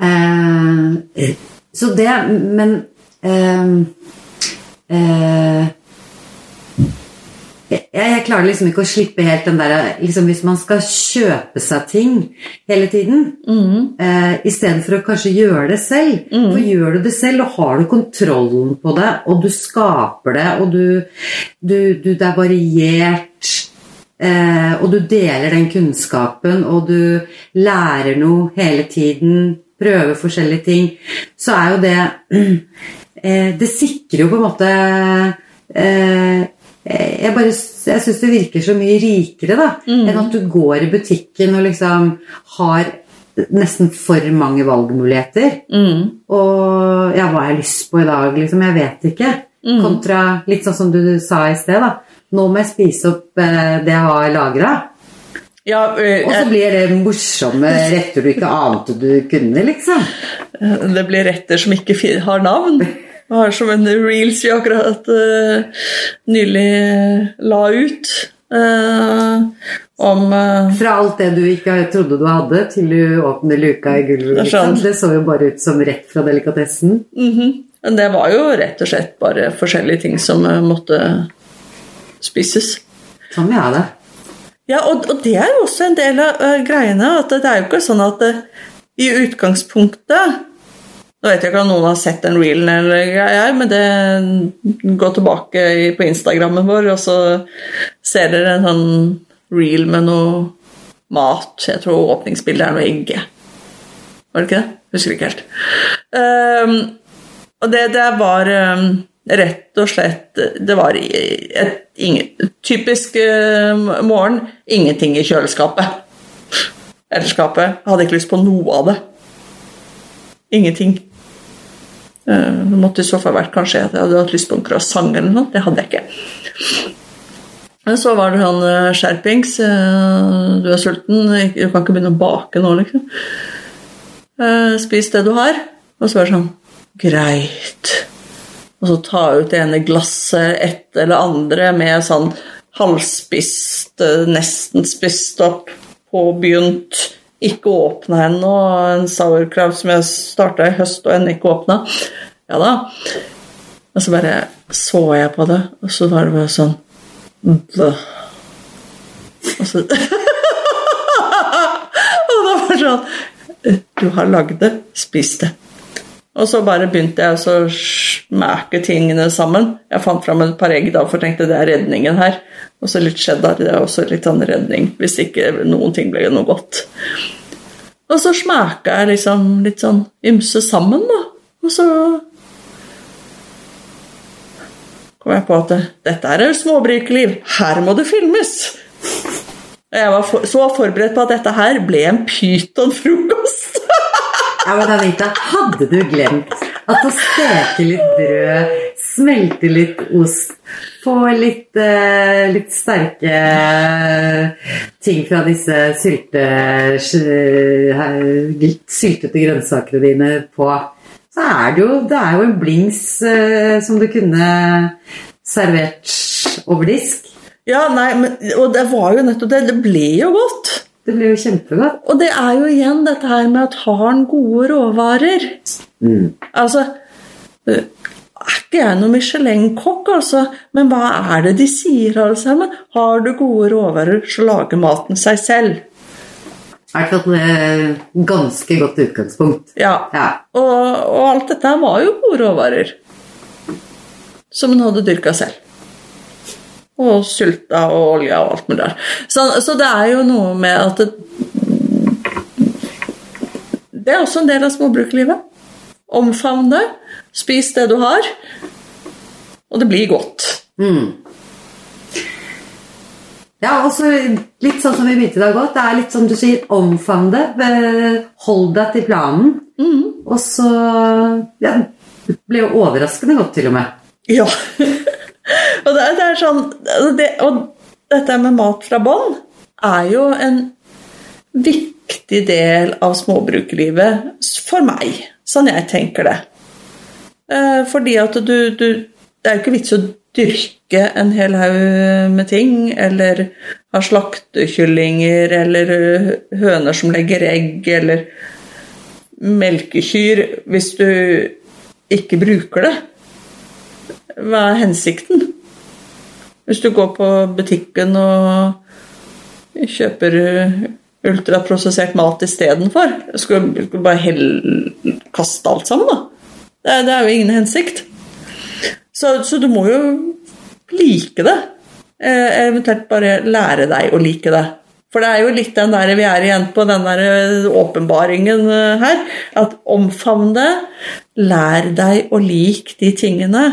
Eh, så det Men eh, eh, jeg, jeg klarer liksom ikke å slippe helt den der liksom Hvis man skal kjøpe seg ting hele tiden, eh, i stedet for å kanskje gjøre det selv. For gjør du det selv, og har du kontrollen på det, og du skaper det, og du, du, du Det er variert Eh, og du deler den kunnskapen, og du lærer noe hele tiden, prøver forskjellige ting, så er jo det eh, Det sikrer jo på en måte eh, Jeg bare jeg syns det virker så mye rikere da, enn at du går i butikken og liksom har nesten for mange valgmuligheter. Og ja, hva har jeg lyst på i dag, liksom? Jeg vet ikke. Kontra litt sånn som du sa i sted, da. Nå må jeg spise opp eh, det jeg har lagra. Ja, øh, Og så blir det morsomme retter du ikke ante du kunne, liksom. det blir retter som ikke har navn. Jeg har som en reels vi akkurat uh, nylig la ut. Uh, om uh, Fra alt det du ikke trodde du hadde, til du åpner luka i gulvet. Det Liksom. Det så jo bare ut som rett fra delikatessen. mhm. Men det var jo rett og slett bare forskjellige ting som måtte spises. Sånn vil jeg ha det. Ja, og, og det er jo også en del av uh, greiene. at Det er jo ikke sånn at i utgangspunktet Nå vet jeg ikke om noen har sett den reelen, eller greier, men det går tilbake på Instagrammen vår, og så ser dere en sånn reel med noe mat. Jeg tror åpningsbildet er noe egg. Var det ikke det? Husker ikke helt. Um, og det, der var um, rett og slett Det var et typisk uh, morgen. Ingenting i kjøleskapet. Jeg hadde ikke lyst på noe av det. Ingenting. Eh, Det måtte i så fall vært kanskje at jeg hadde hatt lyst på en croissant eller noe. Det hadde jeg ikke. Men så var det sånn skjerpings. eh, Du er sulten, du kan ikke begynne å bake nå, liksom. Spis det du har. Og så var det sånn Greit. Og så ta ut det ene glasset et eller andre med sånn halvspist, nesten spist opp, påbegynt, ikke åpna ennå. En sauerkraut som jeg starta i høst og ennå ikke åpna. Ja da. Og så bare så jeg på det, og så var det bare sånn. Og så Og det var sånn Du har lagd det, spis det. Og så bare begynte jeg å smake tingene sammen. Jeg fant fram et par egg da, for tenkte det er redningen her. Og så litt cheddar. Det er også litt sånn redning, hvis ikke noen ting ble noe godt. Og så smaka jeg liksom litt sånn ymse sammen, da. Og så kom jeg på at dette er jo småbrukerliv. Her må det filmes! Og jeg var for, så forberedt på at dette her ble en pytonfrokost. Ja, men Anita, hadde du glemt At å steke litt brød, smelte litt ost, få litt, uh, litt sterke ting fra disse sylte, eh, syltete grønnsakene dine på, så er det jo, det er jo en blings uh, som du kunne servert over disk. Ja, nei, men, og det var jo nettopp det. Det ble jo godt. Det blir jo kjempegodt. Og det er jo igjen dette her med at har han gode råvarer Mm. Altså øh, er ikke jeg noen Michelin-kokk, altså, men hva er det de sier, alle sammen? Har du gode råvarer, så lager maten seg selv. I hvert fall et ganske godt utgangspunkt. Ja. Ja. Og, og alt dette var jo gode råvarer. Som hun hadde dyrka selv. Og sulta og olja og alt mulig der. Så, så det er jo noe med at det, det er også en del av småbrukerlivet. Omfavn det. Spis det du har. Og det blir godt. Ja, og så litt sånn som vi begynte i dag godt. Det er litt som du sier, omfavn det. eh, Hold deg til planen. Og så Ja, det ble jo overraskende godt, til og med. Ja. og det, det er sånn det, Og dette med mat fra bånn er jo en viktig del av småbrukerlivet for meg, sånn jeg tenker det. Eh, Fordi at du, du Det er jo ikke vits å dyrke en hel haug med ting, eller ha slaktekyllinger, eller høner som legger egg, eller melkekyr, hvis du ikke bruker det. Hva er hensikten? Hvis du går på butikken og kjøper ultraprosessert mat istedenfor, skulle du bare hell, kaste alt sammen, da? Det, det er jo ingen hensikt. Så, så du må jo like det. Eh, eventuelt bare lære deg å like det. For det er jo litt den der vi er igjen på, den der eh, åpenbaringen eh, her. At omfavn det. Lær deg å like de tingene.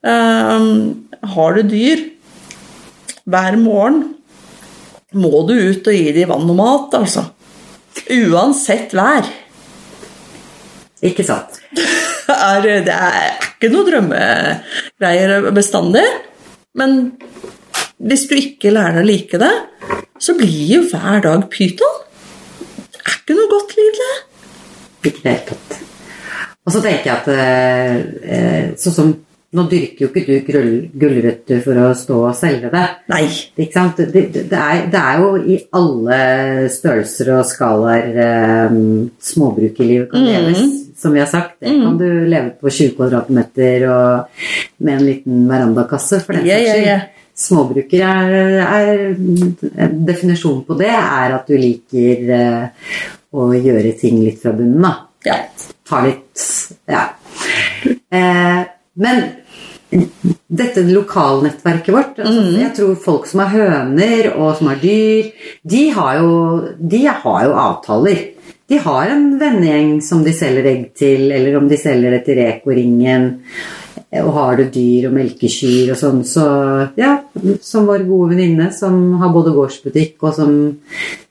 Um, har du dyr hver morgen, må du ut og gi dem vann og mat, altså. Uansett vær. Ikke sant? Er, det er ikke noe drømmegreier bestandig. Men hvis du ikke lærer å like det, så blir jo hver dag pyton. Det er ikke noe godt liv, det. Ikke i det hele tatt. Og så tenker jeg at eh, eh, sånn som Nå dyrker jo ikke du grull- gulrøtter for å stå og selge det. Nei. Det, det, det, er, det er jo i alle størrelser og skalaer eh, småbrukerlivet kan leves, som vi har sagt. Det kan du leve på 20 kvadratmeter og med en liten verandakasse, for den saks ja, skyld. Småbruker er, er Definisjonen på det er at du liker uh, å gjøre ting litt fra bunnen, da Ja. ta litt Ja. Eh, men dette lokalnettverket vårt altså, Jeg tror folk som har høner og som har dyr, de har jo, de har jo avtaler. De har en vennegjeng som de selger egg til, eller om de selger det til Reko-ringen. Og har du dyr og melkekyr og sånn, så ja, som vår gode venninne som har både gårdsbutikk og som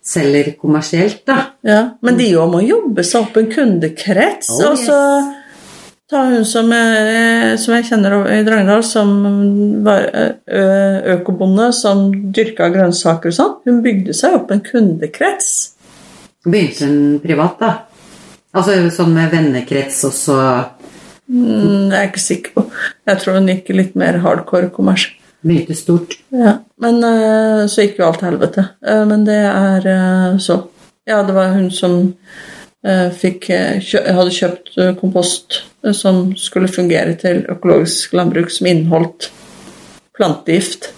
selger kommersielt, da. ja. Men de òg må jobbe seg opp en kundekrets. Oh, og så ta hun som, eh, som jeg kjenner i Drangedal, som var økobonde, som dyrka grønnsaker og sånn. Hun bygde seg opp en kundekrets. Begynte hun privat, da? Altså sånn med vennekrets også? Mm, jeg er ikke sikker på. Jeg tror hun gikk litt mer hardcore kommers. begynte stort. Ja. Men eh, så gikk jo alt til helvete. Eh, Men det er eh, så. Ja, det var hun som eh, fikk eh, hadde kjøpt eh, kompost eh, som skulle fungere til økologisk landbruk, som inneholdt plantegift,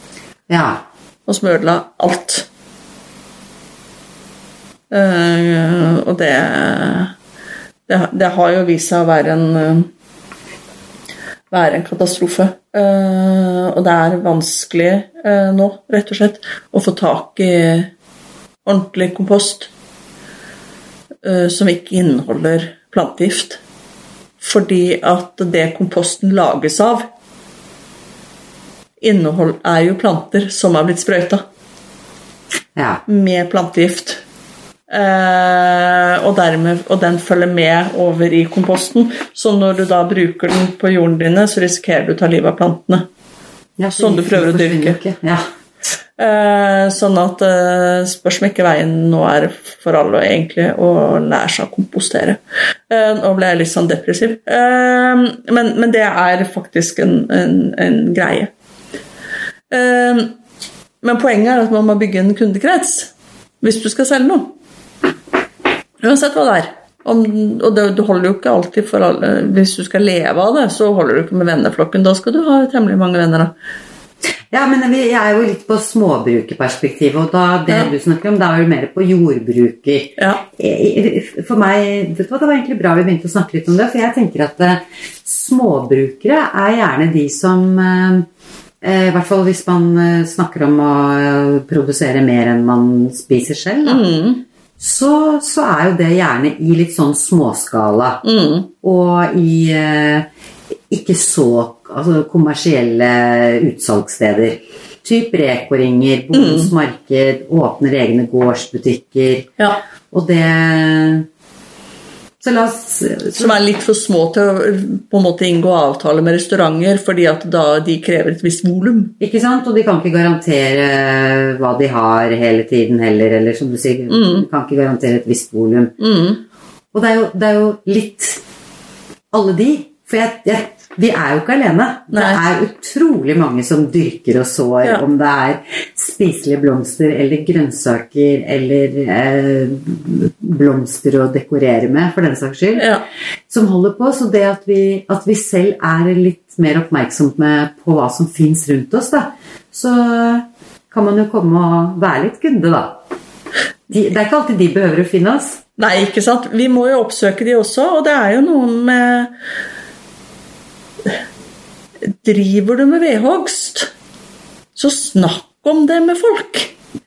Ja. og som ødela alt. Eh, og det, det Det har jo vist seg å være en eh, være en katastrofe. Uh, og det er vanskelig uh, nå, rett og slett, å få tak i ordentlig kompost eh, som ikke inneholder plantegift. Fordi at det komposten lages av, innehold, er jo planter som er blitt sprøyta ja. med plantegift. Eh, og, dermed, og den følger med over i komposten. Så når du da bruker den på jorden dine, så risikerer du å ta livet av plantene. Ja, Sånn du prøver å dyrke. Ja. Eh, sånn at eh, spørs om ikke veien nå er for alle egentlig å lære seg å kompostere. Eh, nå ble jeg litt sånn depressiv. Men, men det er faktisk en, en, en greie. Men poenget er at man må bygge en kundekrets hvis du skal selge noe. Uansett hva det er. Om, og det, du holder jo ikke alltid for alle. Hvis du skal leve av det, så holder du ikke med venneflokken. Da skal du ha temmelig mange venner. da. Ja, men jeg er jo litt på småbrukerperspektivet, og da det Ja. du snakker om, da er jo mer på jordbruker. Ja. For meg, vet du hva, Det var egentlig bra vi begynte å snakke litt om det, for jeg tenker at uh, småbrukere er gjerne de som uh, I hvert fall hvis man uh, snakker om å produsere mer enn man spiser selv, da, Mm. så, så er jo det gjerne i litt sånn småskala. Mm. Og i ikke så altså, kommersielle utsalgssteder. Typ Reko-ringer, Bondens marked, åpner egne gårdsbutikker. ja. Og det oss Som er litt for små til å på en måte inngå avtale med restauranter, fordi at da de krever et visst volum. Ikke sant? Og de kan ikke garantere hva de har hele tiden heller. Eller som du sier, de kan ikke garantere et visst volum. Mm. Og det er, jo, det er jo litt alle de. For jeg, jeg, vi er jo ikke alene. Det er utrolig mange som dyrker og sår, Ja. om det er spiselige blomster eller grønnsaker eller eh, blomster å dekorere med, for den saks skyld, Ja. som holder på. Så det at vi, at vi selv er litt mer oppmerksomt med på hva som fins rundt oss, da, så kan man jo komme og være litt kunde, da. De, det er ikke alltid de behøver å finne oss. Nei, ikke sant. Vi må jo oppsøke de også, og det er jo noen med Driver du med vedhogst, så snakk om det med folk.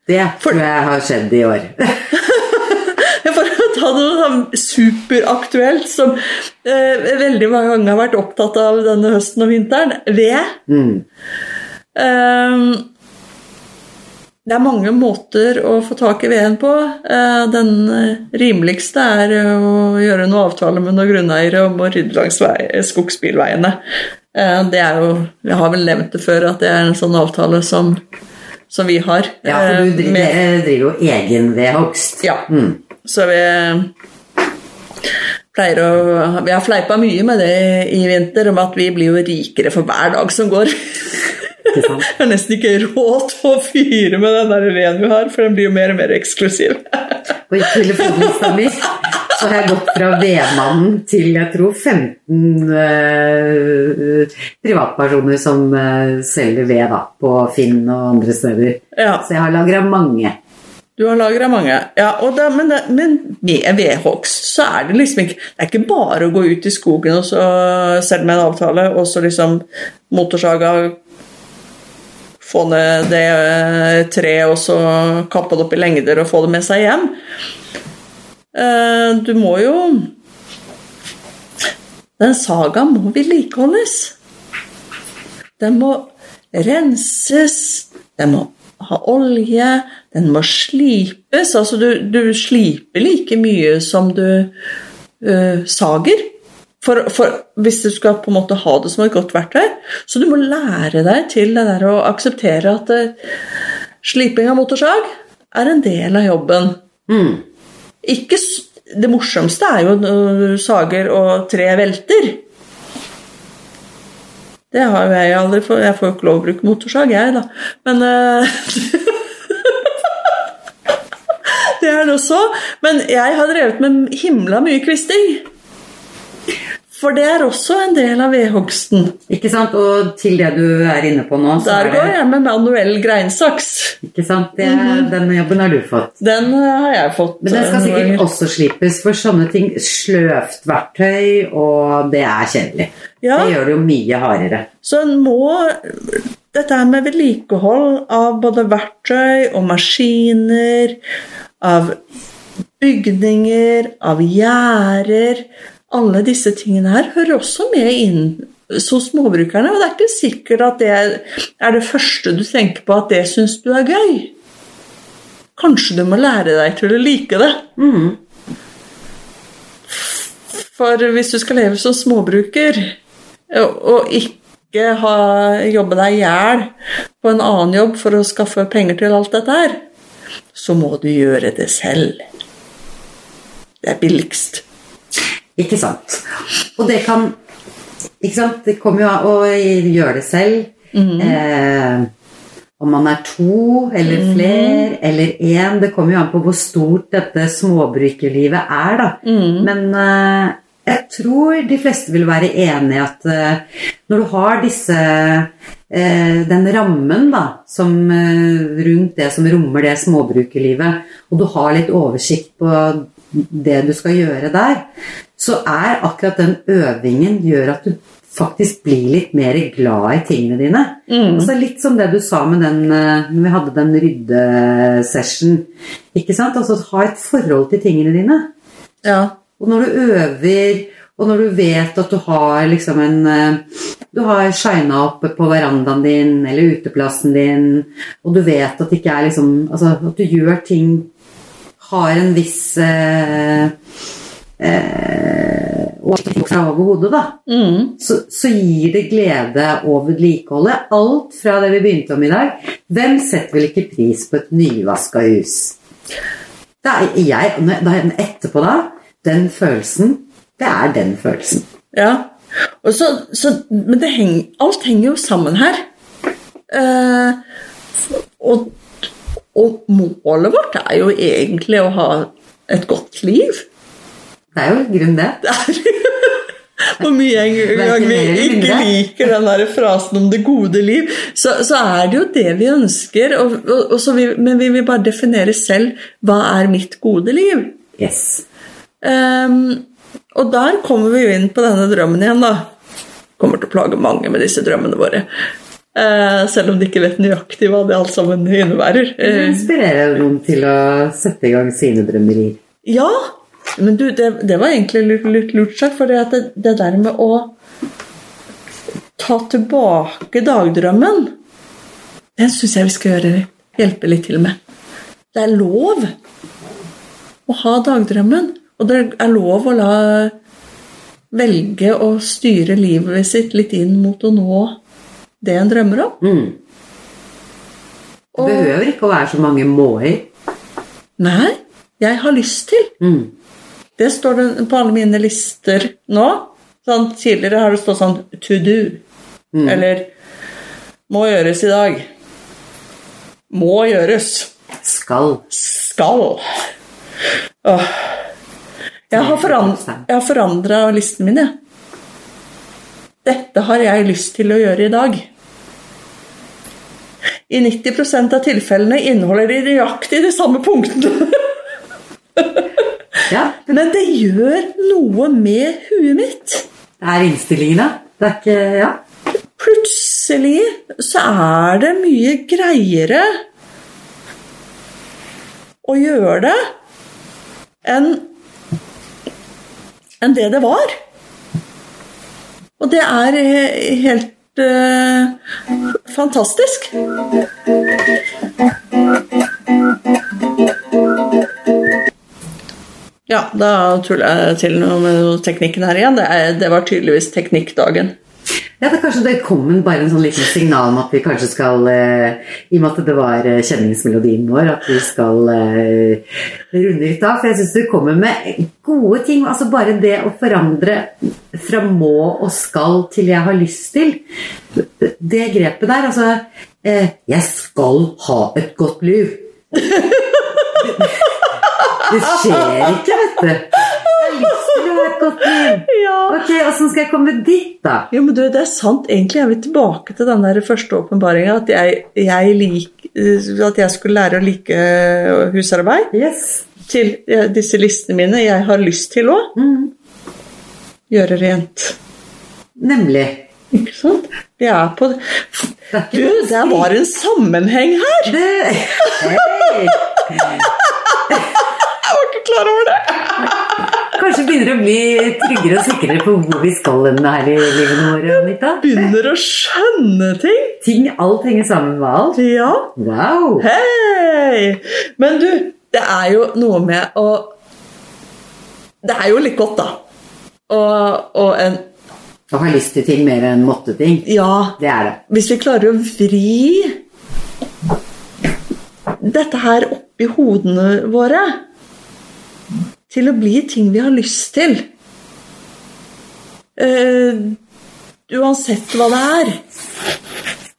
Det tror jeg har skjedd i år. For å ta noe sånn superaktuelt som eh, veldig mange ganger har vært opptatt av denne høsten og vinteren ved. Mm. Ehm, det er mange måter å få tak i veden på. Eh, Den eh, rimeligste er å gjøre noen avtale med noen grunneiere om å rydde langs vei, skogsbilveiene. Eh, Det er jo, Jeg har vel nevnt det før at det er en sånn avtale som, som vi har. Ja, for eh, du driver, med- driver jo egen vedhogst. Ja. Mm. Så vi pleier å Vi har fleipa mye med det i vinter, om at vi blir jo rikere for hver dag som går. Jeg har nesten ikke råd til å fyre med den der veden vi har, for den blir jo mer og mer eksklusiv. På telefonlista mi så har jeg gått fra vedmannen til jeg tror 15 uh, privatpersoner som uh, selger ved da, på Finn og andre steder. Ja, Så jeg har lagra mange. du har lagra mange. Ja, og da, men, det- men med vedhogst så er det liksom ikke Det er ikke bare å gå ut i skogen og så selge med en avtale, og så liksom motorsaga få ned det eh, treet og så kappe det opp i lengder og få det med seg hjem. Eh, Du må jo Den sagaen må vedlikeholdes. Den må renses, den må ha olje, den må slipes. Altså du, du sliper like mye som du uh, sager. For, for hvis du skal på en måte ha det som et godt verktøy. Så du må lære deg til det der å akseptere at uh, sliping av motorsag er en del av jobben. Mm. Ikke, det morsomste er jo når du sager og tre velter. Det har jo jeg aldri fått. Jeg får jo ikke lov å bruke motorsag, jeg, da. Men uh, Det er det også. Men jeg har drevet med himla mye kvisting. For det er også en del av vedhogsten. Ikke sant? Og til det du er inne på nå, så Der er går jeg med manuell greinsaks. ikke sant? Det, Den jobben har du fått. Den eh, har jeg fått. Men den skal eh, noen sikkert ganger. også slipes for sånne ting. Sløvt verktøy, og det er kjedelig. Ja. Det gjør det jo mye hardere. Så en må Dette her med vedlikehold av både verktøy og maskiner, av bygninger, av gjerder Alle disse tingene her hører også med inn hos småbrukerne. Og det er ikke sikkert at det er det første du tenker på at det syns du er gøy. kanskje du må lære deg til å like det. For hvis du skal leve som småbruker, og og ikke ha, jobbe deg i hjel på en annen jobb for å skaffe penger til alt dette her, så må du gjøre det selv. Det er billigst. Ikke sant. Og det kan Ikke sant. Det kommer jo av å gjøre det selv. Eh, om man er to eller flere eller én. Det kommer jo an på hvor stort dette småbrukerlivet er, da. Men eh, jeg tror de fleste vil være enig i at eh, når du har disse eh, Den rammen da, som eh, rundt det som rommer det småbrukerlivet, og du har litt oversikt på det du skal gjøre der, så er akkurat den øvingen gjør at du faktisk blir litt mer glad i tingene dine. Altså litt som det du sa med den eh, når vi hadde den ryddesession. Ikke sant? Altså ha et forhold til tingene dine. Ja. Og når du øver, og når du vet at du har liksom en eh, Du har shina opp på verandaen din eller uteplassen din, og du vet at det ikke er liksom Altså at du gjør ting Har en viss eh, eh, oversikt over hodet, da. Så, så gir det glede å vedlikeholde alt fra det vi begynte om i dag. Hvem setter vel ikke pris på et nyvaska hus? Da, jeg, jeg- etterpå da, den følelsen, det er den følelsen. Ja. Og så, så, men det heng, alt henger jo sammen her. Eh, og, og målet vårt er jo egentlig å ha et godt liv. Det er jo i grunnen det. Hvor mye en gang vi ikke liker den der frasen om det gode liv, så, så er det jo det vi ønsker. Og, og, og så vi, men vi vil bare definere selv hva er mitt gode liv. Yes. Um, og der kommer vi jo inn på denne drømmen igjen, da. Kommer til å plage mange med disse drømmene våre. Uh, selv om de ikke vet nøyaktig hva det alt sammen innebærer. Det Eh, inspirerer noen til å sette i gang sine drømmerier. ja, men du, det, det var egentlig litt, litt lurt sagt, for det, at det, det der med å ta tilbake dagdrømmen, den syns jeg vi skal gjøre, hjelpe litt til med. Det er lov å ha dagdrømmen, og det er lov å la velge å styre livet sitt litt inn mot å nå det en drømmer om. Mm. Det behøver ikke å være så mange må-er. Nei, jeg har lyst til. Mm. Det står det på alle mine lister nå. Sånn, tidligere har det stått sånn 'to do' eller 'må gjøres i dag'. Må gjøres. Skal. Skal. Åh. Jeg har, forandra, jeg har forandra listen min, jeg. Dette har jeg lyst til å gjøre i dag. I 90 av tilfellene inneholder de nøyaktig de samme punktene. Ja, Men det gjør noe med huet mitt. det er innstillingen, da. Det er ikke Ja. Plutselig så er det mye greiere å gjøre det enn enn det det var. Og det er he- helt eh, fantastisk. Ja, da tuller jeg til noe med teknikken her igjen. Det, er, det var tydeligvis teknikkdagen. Ja, det Kanskje det kom en, bare en sånn liten signal om at vi kanskje skal eh, I og med at det var eh, kjenningsmelodien vår, at vi skal eh, runde litt av. For jeg syns du kommer med gode ting. altså Bare det å forandre fra må og skal til jeg har lyst til. Det grepet der, altså eh, Jeg skal ha et godt liv. Det skjer ikke, vet du. Jeg har lyst til å ha et godt liv. Ja. Ok, Åssen skal jeg komme dit, da? Jo, men du, det er sant. Egentlig er vi tilbake til den der første åpenbaringa. At, jeg, jeg at jeg skulle lære å like husarbeid. Yes. Til eh, disse listene mine jeg har lyst til å gjøre rent. Nemlig. Ikke sant? Vi er på det. Det Du, det var en sammenheng her! det. Hei! Det! Begynner å bli tryggere og sikrere på hvor vi skal her i livene våre, Anita. Begynner å skjønne ting. Ting, alt henger sammen med alt. Ja. Wow! Hei! Men du, det er jo noe med å Det er jo litt godt, da. Og, og en Å ha lyst til ting mer enn måtte-ting. Ja, Det er det. hvis vi klarer å vri dette her oppi hodene våre til å bli ting vi har lyst til Uh, Uansett hva det er.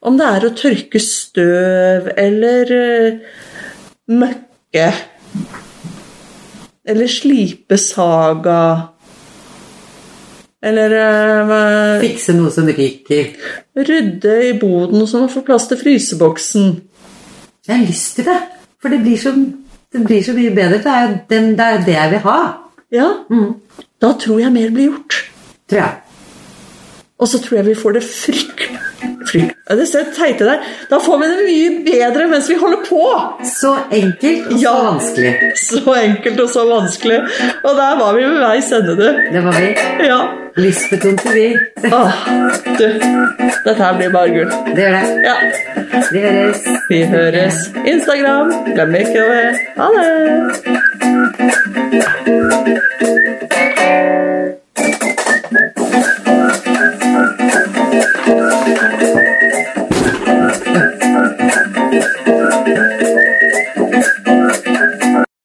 Om det er å tørke støv eller uh, møkke Eller slipe saga Eller uh, Fikse noe som ryker. Rydde i boden så man får plass til fryseboksen. Jeg har lyst til det. For det blir så, det blir så mye bedre. Det er jo den, det, er det jeg vil ha. Ja, Mm, da tror jeg mer blir gjort. tror jeg. Og så tror jeg vi får det fryktelig Frykt. Det ser teite der. Da får vi det mye bedre mens vi holder på. Så enkelt og så vanskelig. Så enkelt og så vanskelig. Og der var vi ved veis ende, du. Det var vi. Ja. Lystbetont vi. Åh, du. Dette her blir bare gull. Det gjør det. Ja. Vi høres. Vi høres. Instagram. Glem ikke å være Ha det.